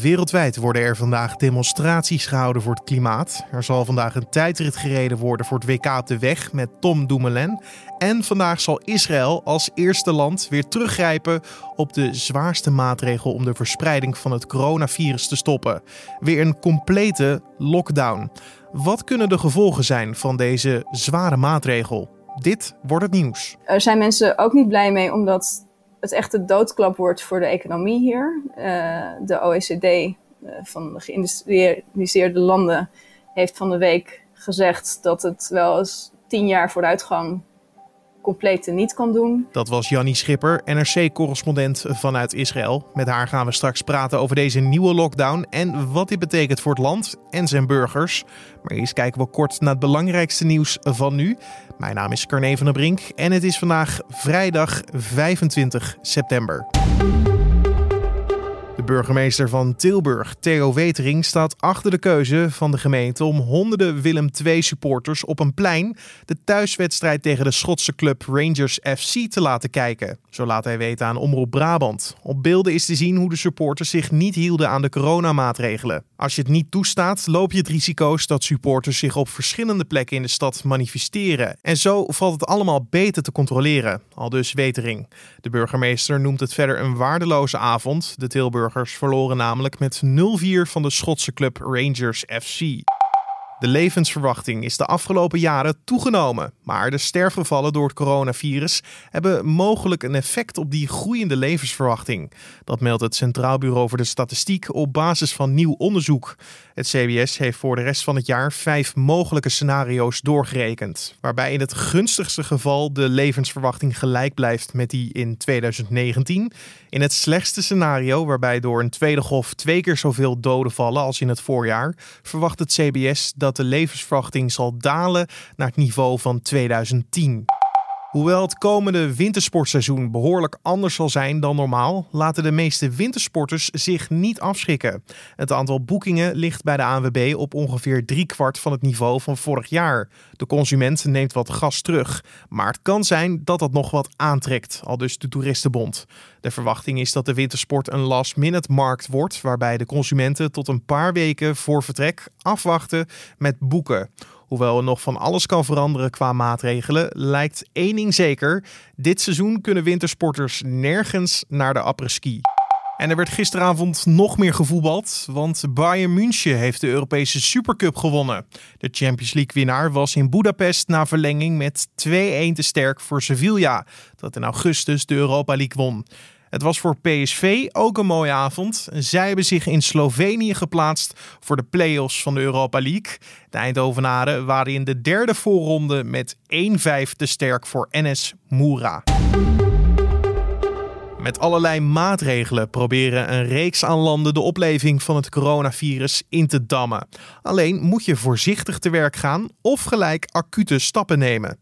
Wereldwijd worden er vandaag demonstraties gehouden voor het klimaat. Er zal vandaag een tijdrit gereden worden voor het WK op de weg met Tom Dumoulin. En vandaag zal Israël als eerste land weer teruggrijpen op de zwaarste maatregel om de verspreiding van het coronavirus te stoppen. Weer een complete lockdown. Wat kunnen de gevolgen zijn van deze zware maatregel? Dit wordt het nieuws. Er zijn mensen ook niet blij mee omdat het echt de doodklap wordt voor de economie hier. Uh, de OECD uh, van de geïndustrialiseerde landen heeft van de week gezegd dat het wel eens tien jaar vooruitgang compleet niet kan doen. Dat was Jannie Schipper, NRC-correspondent vanuit Israël. Met haar gaan we straks praten over deze nieuwe lockdown en wat dit betekent voor het land en zijn burgers. Maar eerst kijken we kort naar het belangrijkste nieuws van nu. Mijn naam is Carne van der Brink en het is vandaag vrijdag 25 september burgemeester van Tilburg, Theo Wetering, staat achter de keuze van de gemeente om honderden Willem II supporters op een plein de thuiswedstrijd tegen de Schotse club Rangers FC te laten kijken. Zo laat hij weten aan Omroep Brabant. Op beelden is te zien hoe de supporters zich niet hielden aan de coronamaatregelen. Als je het niet toestaat, loop je het risico's dat supporters zich op verschillende plekken in de stad manifesteren. En zo valt het allemaal beter te controleren, al dus Wetering. De burgemeester noemt het verder een waardeloze avond. De Tilburg verloren namelijk met 0-4 van de Schotse club Rangers FC. De levensverwachting is de afgelopen jaren toegenomen, maar de sterfgevallen door het coronavirus hebben mogelijk een effect op die groeiende levensverwachting. Dat meldt het Centraal Bureau voor de Statistiek op basis van nieuw onderzoek. Het CBS heeft voor de rest van het jaar vijf mogelijke scenario's doorgerekend, waarbij in het gunstigste geval de levensverwachting gelijk blijft met die in 2019. In het slechtste scenario, waarbij door een tweede golf twee keer zoveel doden vallen als in het voorjaar, verwacht het CBS dat dat de levensverwachting zal dalen naar het niveau van 2010. Hoewel het komende wintersportseizoen behoorlijk anders zal zijn dan normaal, laten de meeste wintersporters zich niet afschrikken. Het aantal boekingen ligt bij de ANWB op ongeveer driekwart van het niveau van vorig jaar. De consument neemt wat gas terug, maar het kan zijn dat dat nog wat aantrekt, al dus de Toeristenbond. De verwachting is dat de wintersport een last-minute markt wordt, waarbij de consumenten tot een paar weken voor vertrek afwachten met boeken. Hoewel er nog van alles kan veranderen qua maatregelen, lijkt één ding zeker: dit seizoen kunnen wintersporters nergens naar de après-ski. En er werd gisteravond nog meer gevoetbald, want Bayern München heeft de Europese Supercup gewonnen. De Champions League winnaar was in Budapest na verlenging met 2-1 te sterk voor Sevilla, dat in augustus de Europa League won. Het was voor PSV ook een mooie avond. Zij hebben zich in Slovenië geplaatst voor de play-offs van de Europa League. De Eindhovenaren waren in de derde voorronde met 1-5 te sterk voor NS Moura. Met allerlei maatregelen proberen een reeks aan landen de opleving van het coronavirus in te dammen. Alleen moet je voorzichtig te werk gaan of gelijk acute stappen nemen.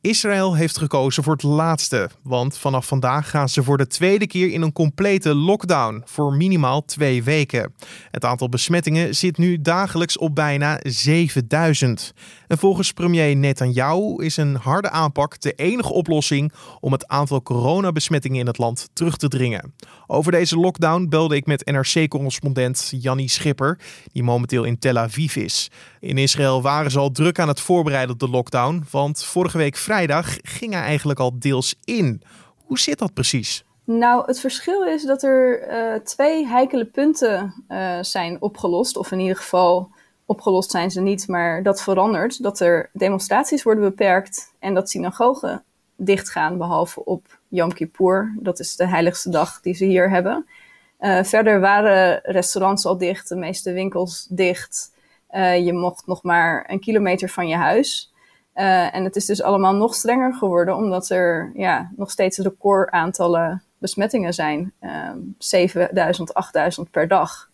Israël heeft gekozen voor het laatste, want vanaf vandaag gaan ze voor de tweede keer in een complete lockdown voor minimaal twee weken. Het aantal besmettingen zit nu dagelijks op bijna 7000. En volgens premier Netanyahu is een harde aanpak de enige oplossing om het aantal coronabesmettingen in het land terug te dringen. Over deze lockdown belde ik met NRC-correspondent Jannie Schipper, die momenteel in Tel Aviv is. In Israël waren ze al druk aan het voorbereiden op de lockdown, want vorige week vrijdag ging hij eigenlijk al deels in. Hoe zit dat precies? Nou, het verschil is dat er uh, twee heikele punten uh, zijn opgelost, of in ieder geval opgelost zijn ze niet, maar dat verandert. Dat er demonstraties worden beperkt en dat synagogen dichtgaan, behalve op Yom Kippur. Dat is de heiligste dag die ze hier hebben. Uh, verder waren restaurants al dicht, de meeste winkels dicht. Uh, je mocht nog maar een kilometer van je huis. Uh, en het is dus allemaal nog strenger geworden, omdat er ja, nog steeds recordaantallen besmettingen zijn. 7000, 8000 per dag.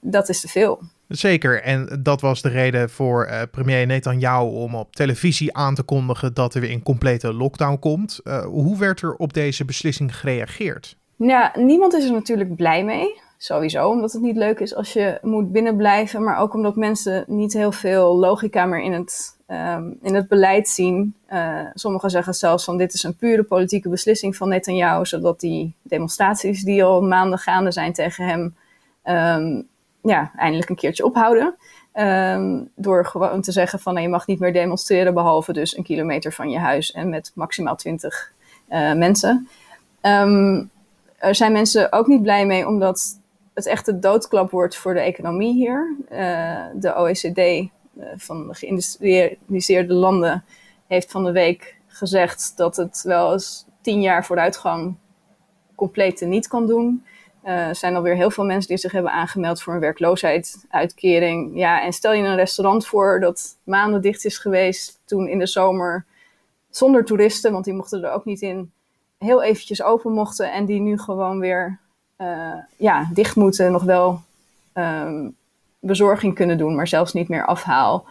dat is te veel. Zeker, en dat was de reden voor uh, premier Netanyahu om op televisie aan te kondigen dat er weer een complete lockdown komt. Uh, hoe werd er op deze beslissing gereageerd? Ja, niemand is er natuurlijk blij mee. Sowieso, omdat het niet leuk is als je moet binnenblijven, maar ook omdat mensen niet heel veel logica meer in het, um, in het beleid zien. Uh, sommigen zeggen zelfs van dit is een pure politieke beslissing van Netanyahu, zodat die demonstraties die al maanden gaande zijn tegen hem ehm, ja, eindelijk een keertje ophouden. Ehm, door gewoon te zeggen van je mag niet meer demonstreren behalve dus een kilometer van je huis en met maximaal 20 uh, eh, mensen. Um, er zijn mensen ook niet blij mee omdat het echt de doodklap wordt voor de economie hier. Uh, de OECD uh, van de geïndustrialiseerde landen heeft van de week gezegd dat het wel eens tien jaar vooruitgang compleet niet kan doen. Uh, zijn alweer heel veel mensen die zich hebben aangemeld voor een werkloosheidsuitkering. Ja, en stel je een restaurant voor dat maanden dicht is geweest toen in de zomer zonder toeristen, want die mochten er ook niet in, heel eventjes open mochten en die nu gewoon weer uh, ja, dicht moeten, nog wel um, bezorging kunnen doen, maar zelfs niet meer afhaal.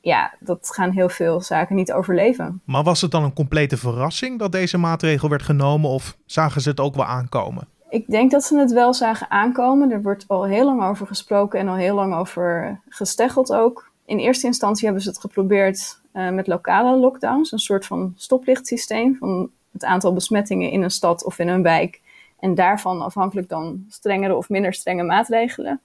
Ja, dat gaan heel veel zaken niet overleven. Maar was het dan een complete verrassing dat deze maatregel werd genomen of zagen ze het ook wel aankomen? Ik denk dat ze het wel zagen aankomen. Er wordt al heel lang over gesproken en al heel lang over gesteggeld ook. In eerste instantie hebben ze het geprobeerd uh, met lokale lockdowns, een soort van stoplichtsysteem van het aantal besmettingen in een stad of in een wijk. En daarvan afhankelijk dan strengere of minder strenge maatregelen.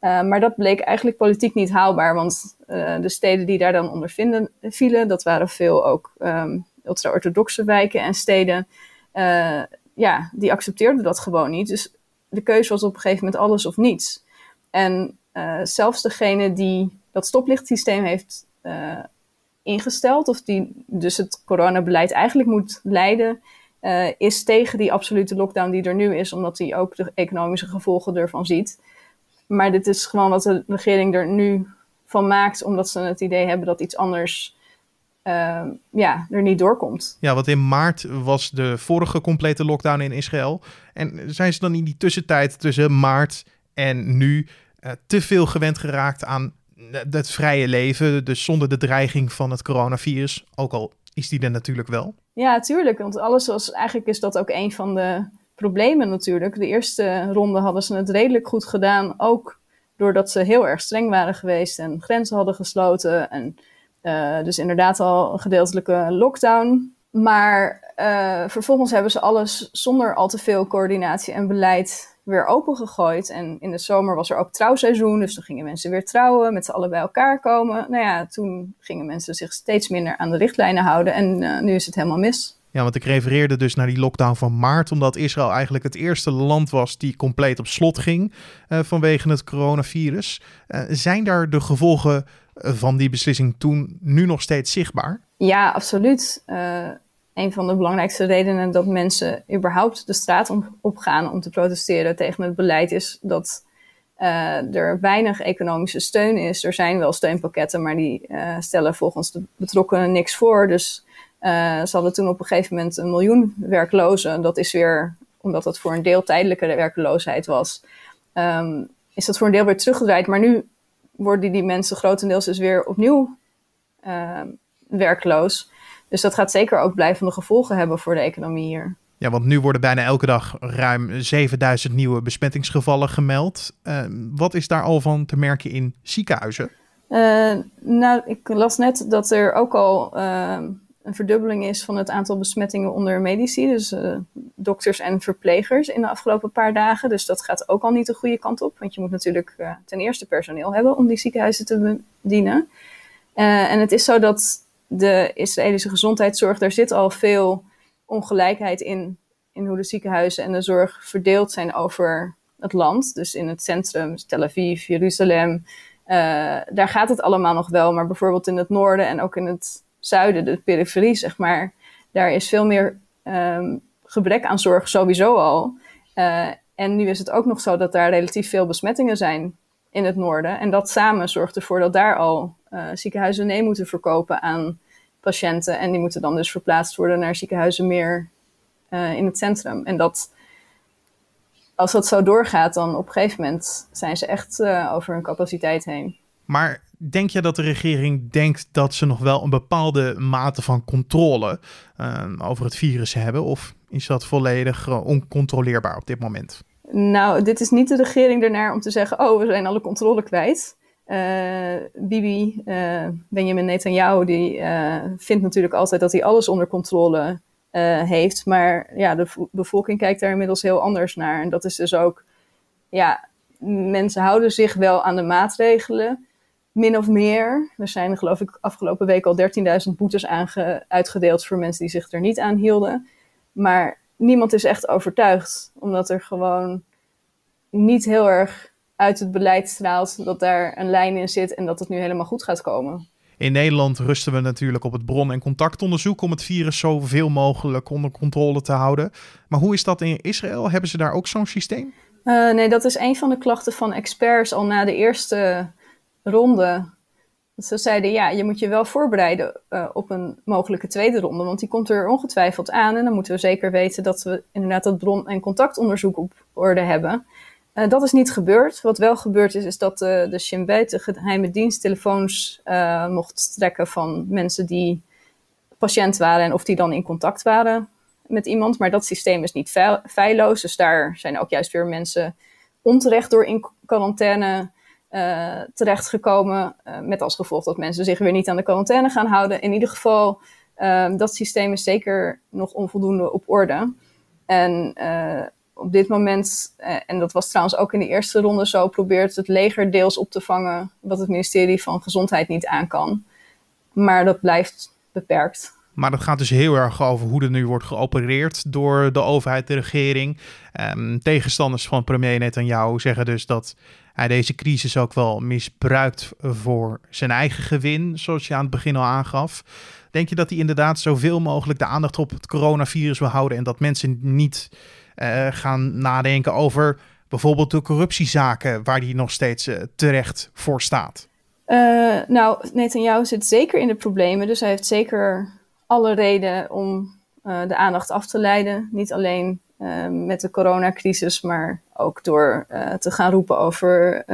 Uh, maar dat bleek eigenlijk politiek niet haalbaar, want uh, de steden die daar dan onder vinden, vielen, dat waren veel ook um, ultra-orthodoxe wijken en steden ja, die accepteerden dat gewoon niet. Dus de keuze was op een gegeven moment alles of niets. En uh, zelfs degene die dat stoplichtsysteem heeft uh, ingesteld, of die dus het coronabeleid eigenlijk moet leiden, uh, is tegen die absolute lockdown die er nu is, omdat hij ook de economische gevolgen ervan ziet. Maar dit is gewoon wat de regering er nu van maakt, omdat ze het idee hebben dat iets anders uh, ja, er niet doorkomt. Ja, want in maart was de vorige complete lockdown in Israël. En zijn ze dan in die tussentijd tussen maart en nu uh, te veel gewend geraakt aan het vrije leven, dus zonder de dreiging van het coronavirus? Ook al is die er natuurlijk wel. Ja, tuurlijk. Want alles was, eigenlijk is dat ook een van de problemen natuurlijk. De eerste ronde hadden ze het redelijk goed gedaan, ook doordat ze heel erg streng waren geweest en grenzen hadden gesloten en uh, dus inderdaad al een gedeeltelijke lockdown. Maar uh, vervolgens hebben ze alles zonder al te veel coördinatie en beleid weer opengegooid. En in de zomer was er ook trouwseizoen, dus dan gingen mensen weer trouwen, met z'n allen bij elkaar komen. Nou ja, toen gingen mensen zich steeds minder aan de richtlijnen houden en uh, nu is het helemaal mis. Ja, want ik refereerde dus naar die lockdown van maart, omdat Israël eigenlijk het eerste land was die compleet op slot ging uh, vanwege het coronavirus. Uh, zijn daar de gevolgen van die beslissing toen nu nog steeds zichtbaar? Ja, absoluut. Uh, een van de belangrijkste redenen dat mensen überhaupt de straat op gaan om te protesteren tegen het beleid is dat er weinig economische steun is. Er zijn wel steunpakketten, maar die stellen volgens de betrokkenen niks voor. Dus ze hadden toen op een gegeven moment een miljoen werklozen. Dat is weer, omdat dat voor een deel tijdelijke werkloosheid was, um, is dat voor een deel weer teruggedraaid. Maar nu worden die mensen grotendeels dus weer opnieuw uh, werkloos. Dus dat gaat zeker ook blijvende gevolgen hebben voor de economie hier. Ja, want nu worden bijna elke dag ruim 7000 nieuwe besmettingsgevallen gemeld. Uh, wat is daar al van te merken in ziekenhuizen? Uh, nou, ik las net dat er ook al ehm, een verdubbeling is van het aantal besmettingen onder medici, dus uh, dokters en verplegers in de afgelopen paar dagen. Dus dat gaat ook al niet de goede kant op, want je moet natuurlijk uh, ten eerste personeel hebben om die ziekenhuizen te bedienen. Uh, en het is zo dat de Israëlische gezondheidszorg, daar zit al veel ongelijkheid in, in hoe de ziekenhuizen en de zorg verdeeld zijn over het land. Dus in het centrum, Tel Aviv, Jeruzalem, daar gaat het allemaal nog wel, maar bijvoorbeeld in het noorden en ook in het zuiden, de periferie, zeg maar, daar is veel meer um, gebrek aan zorg sowieso al. Uh, en nu is het ook nog zo dat daar relatief veel besmettingen zijn in het noorden. En dat samen zorgt ervoor dat daar al uh, ziekenhuizen nee moeten verkopen aan patiënten. En die moeten dan dus verplaatst worden naar ziekenhuizen meer uh, in het centrum. En dat, als dat zo doorgaat, dan op een gegeven moment zijn ze echt over hun capaciteit heen. Maar denk je dat de regering denkt dat ze nog wel een bepaalde mate van controle uh, over het virus hebben? Of is dat volledig uh, oncontroleerbaar op dit moment? Nou, dit is niet de regering ernaar om te zeggen: oh, we zijn alle controle kwijt. Uh, Bibi, Benjamin Netanyahu, die vindt natuurlijk altijd dat hij alles onder controle heeft. Maar ja, de bevolking kijkt daar inmiddels heel anders naar. En dat is dus ook ja, mensen houden zich wel aan de maatregelen, min of meer. Er zijn geloof ik afgelopen week al 13.000 boetes uitgedeeld voor mensen die zich er niet aan hielden. Maar niemand is echt overtuigd, omdat er gewoon niet heel erg uit het beleid straalt dat daar een lijn in zit en dat het nu helemaal goed gaat komen. In Nederland rusten we natuurlijk op het bron- en contactonderzoek om het virus zoveel mogelijk onder controle te houden. Maar hoe is dat in Israël? Hebben ze daar ook zo'n systeem? Uh, nee, dat is een van de klachten van experts al na de eerste ronde. Ze zeiden, ja, je moet je wel voorbereiden uh, op een mogelijke tweede ronde, want die komt er ongetwijfeld aan. En dan moeten we zeker weten dat we inderdaad dat bron- en contactonderzoek op orde hebben. Uh, dat is niet gebeurd. Wat wel gebeurd is, is dat uh, de Shin de geheime dienst, telefoons mocht trekken van mensen die patiënt waren en of die dan in contact waren met iemand. Maar dat systeem is niet feilloos. Dus daar zijn ook juist weer mensen onterecht door in quarantaine terechtgekomen. met als gevolg dat mensen zich weer niet aan de quarantaine gaan houden. In ieder geval, dat systeem is zeker nog onvoldoende op orde. En op dit moment, eh, en dat was trouwens ook in de eerste ronde zo, probeert het leger deels op te vangen wat het ministerie van Gezondheid niet aan kan. Maar dat blijft beperkt. Maar dat gaat dus heel erg over hoe er nu wordt geopereerd door de overheid, de regering. Um, tegenstanders van premier Netanyahu zeggen dus dat hij deze crisis ook wel misbruikt voor zijn eigen gewin, zoals je aan het begin al aangaf. Denk je dat hij inderdaad zoveel mogelijk de aandacht op het coronavirus wil houden en dat mensen niet uh, gaan nadenken over bijvoorbeeld de corruptiezaken waar hij nog steeds uh, terecht voor staat? Uh, nou, Netanyahu zit zeker in de problemen, dus hij heeft zeker alle reden om de aandacht af te leiden. Niet alleen met de coronacrisis, maar ook door te gaan roepen over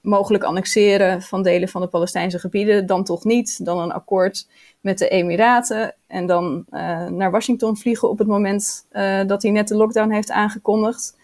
mogelijk annexeren van delen van de Palestijnse gebieden, dan toch niet, dan een akkoord met de Emiraten en dan naar Washington vliegen op het moment dat hij net de lockdown heeft aangekondigd.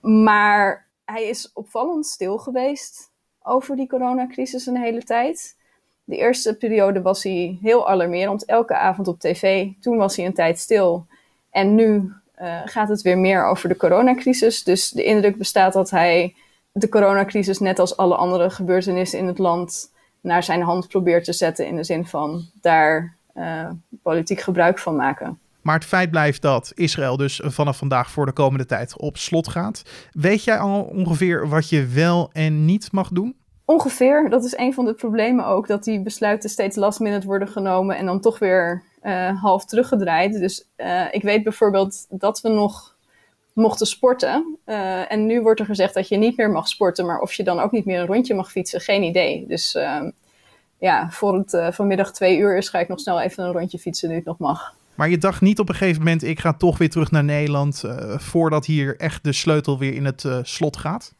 Maar hij is opvallend stil geweest over die coronacrisis een hele tijd. De eerste periode was hij heel alarmerend, elke avond op tv. Toen was hij een tijd stil. En nu uh, gaat het weer meer over de coronacrisis. Dus de indruk bestaat dat hij de coronacrisis, net als alle andere gebeurtenissen in het land, naar zijn hand probeert te zetten. In de zin van daar uh, politiek gebruik van maken. Maar het feit blijft dat Israël dus vanaf vandaag voor de komende tijd op slot gaat. Weet jij al ongeveer wat je wel en niet mag doen? Ongeveer. Dat is een van de problemen ook. Dat die besluiten steeds last minute worden genomen en dan toch weer uh, half teruggedraaid. Dus uh, ik weet bijvoorbeeld dat we nog mochten sporten. Uh, en nu wordt er gezegd dat je niet meer mag sporten, maar of je dan ook niet meer een rondje mag fietsen, geen idee. Dus uh, ja, voor het vanmiddag twee uur is, ga ik nog snel even een rondje fietsen nu het nog mag. Maar je dacht niet op een gegeven moment, ik ga toch weer terug naar Nederland, voordat hier echt de sleutel weer in het slot gaat?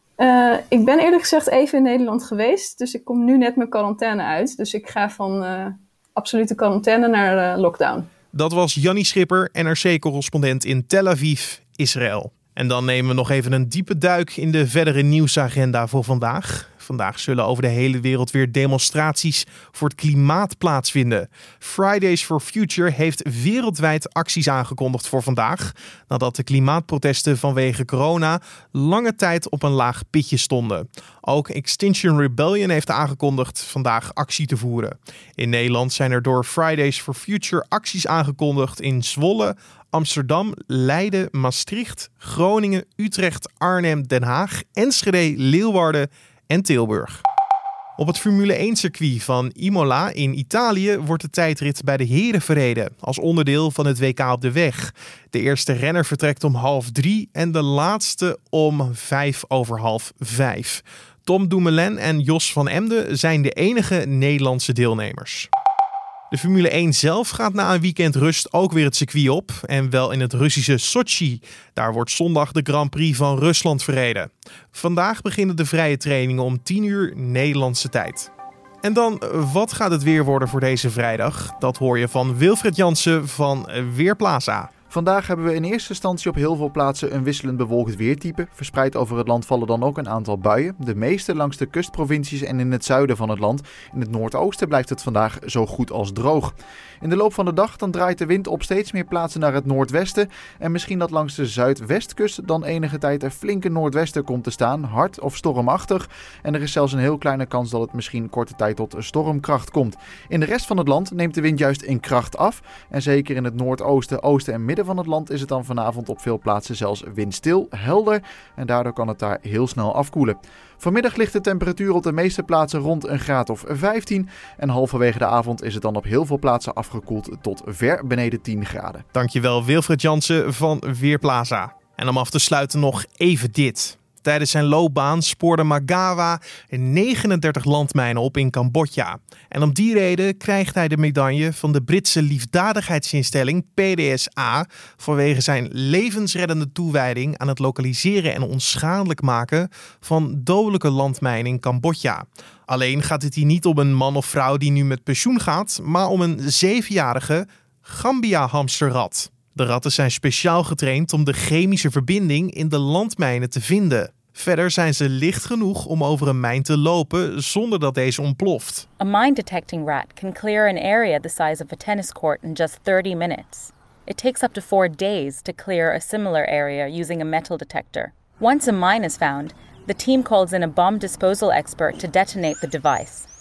Ik ben eerlijk gezegd even in Nederland geweest, dus ik kom nu net mijn quarantaine uit. Dus ik ga van absolute quarantaine naar lockdown. Dat was Jannie Schipper, NRC-correspondent in Tel Aviv. Israël. En dan nemen we nog even een diepe duik in de verdere nieuwsagenda voor vandaag. Vandaag zullen over de hele wereld weer demonstraties voor het klimaat plaatsvinden. Fridays for Future heeft wereldwijd acties aangekondigd voor vandaag, nadat de klimaatprotesten vanwege corona lange tijd op een laag pitje stonden. Ook Extinction Rebellion heeft aangekondigd vandaag actie te voeren. In Nederland zijn er door Fridays for Future acties aangekondigd in Zwolle, Amsterdam, Leiden, Maastricht, Groningen, Utrecht, Arnhem, Den Haag, Enschede, Leeuwarden en Tilburg. Op het Formule 1-circuit van Imola in Italië wordt de tijdrit bij de heren verreden als onderdeel van het WK op de weg. De eerste renner vertrekt om half drie en de laatste om vijf over half vijf. Tom Dumoulin en Jos van Emden zijn de enige Nederlandse deelnemers. De Formule 1 zelf gaat na een weekend rust ook weer het circuit op. En wel in het Russische Sochi. Daar wordt zondag de Grand Prix van Rusland verreden. Vandaag beginnen de vrije trainingen om 10 uur Nederlandse tijd. En dan, wat gaat het weer worden voor deze vrijdag? Dat hoor je van Wilfred Jansen van Weerplaza. Vandaag hebben we in eerste instantie op heel veel plaatsen een wisselend bewolkt weertype. Verspreid over het land vallen dan ook een aantal buien. De meeste langs de kustprovincies en in het zuiden van het land. In het noordoosten blijft het vandaag zo goed als droog. In de loop van de dag dan draait de wind op steeds meer plaatsen naar het noordwesten. En misschien dat langs de zuidwestkust dan enige tijd een flinke noordwesten komt te staan. Hard of stormachtig. En er is zelfs een heel kleine kans dat het misschien korte tijd tot stormkracht komt. In de rest van het land neemt de wind juist in kracht af. En zeker in het noordoosten, oosten en midden van het land is het dan vanavond op veel plaatsen zelfs windstil, helder en daardoor kan het daar heel snel afkoelen. Vanmiddag ligt de temperatuur op de meeste plaatsen rond een graad of 15 en halverwege de avond is het dan op heel veel plaatsen afgekoeld tot ver beneden 10 graden. Dankjewel Wilfred Jansen van Weerplaza. En om af te sluiten nog even dit. Tijdens zijn loopbaan spoorde Magawa 39 landmijnen op in Cambodja. En om die reden krijgt hij de medaille van de Britse liefdadigheidsinstelling PDSA vanwege zijn levensreddende toewijding aan het lokaliseren en onschadelijk maken van dodelijke landmijnen in Cambodja. Alleen gaat het hier niet om een man of vrouw die nu met pensioen gaat, maar om een zevenjarige Gambia-hamsterrat. De ratten zijn speciaal getraind om de chemische verbinding in de landmijnen te vinden. Verder zijn ze licht genoeg om over een mijn te lopen zonder dat deze ontploft. A mine detecting rat can clear an area the size of a tennis court in just 30 minutes. It takes up to four days to clear a similar area using a metal detector. Once a mine is found, the team calls in a bomb disposal expert to detonate the device.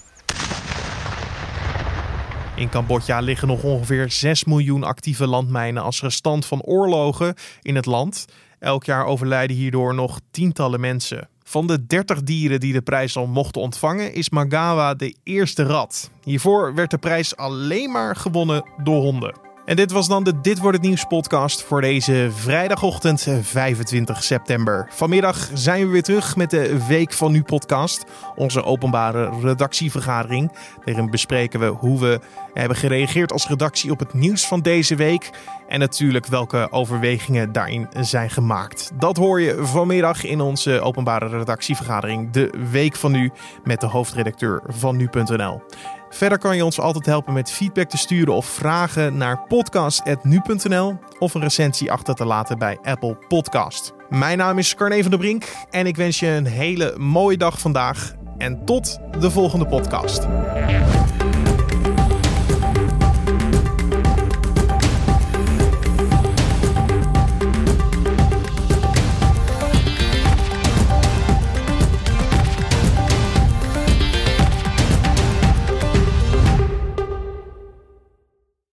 In Cambodja liggen nog ongeveer 6 miljoen actieve landmijnen als restant van oorlogen in het land. Elk jaar overlijden hierdoor nog tientallen mensen. Van de 30 dieren die de prijs al mochten ontvangen, is Magawa de eerste rat. Hiervoor werd de prijs alleen maar gewonnen door honden. En dit was dan de Dit wordt het nieuws podcast voor deze vrijdagochtend 25 september. Vanmiddag zijn we weer terug met de Week van Nu podcast, onze openbare redactievergadering. Daarin bespreken we hoe we hebben gereageerd als redactie op het nieuws van deze week en natuurlijk welke overwegingen daarin zijn gemaakt. Dat hoor je vanmiddag in onze openbare redactievergadering, de Week van Nu met de hoofdredacteur van nu.nl. Verder kan je ons altijd helpen met feedback te sturen of vragen naar podcast.nu.nl of een recensie achter te laten bij Apple Podcast. Mijn naam is Carne van der Brink en ik wens je een hele mooie dag vandaag en tot de volgende podcast.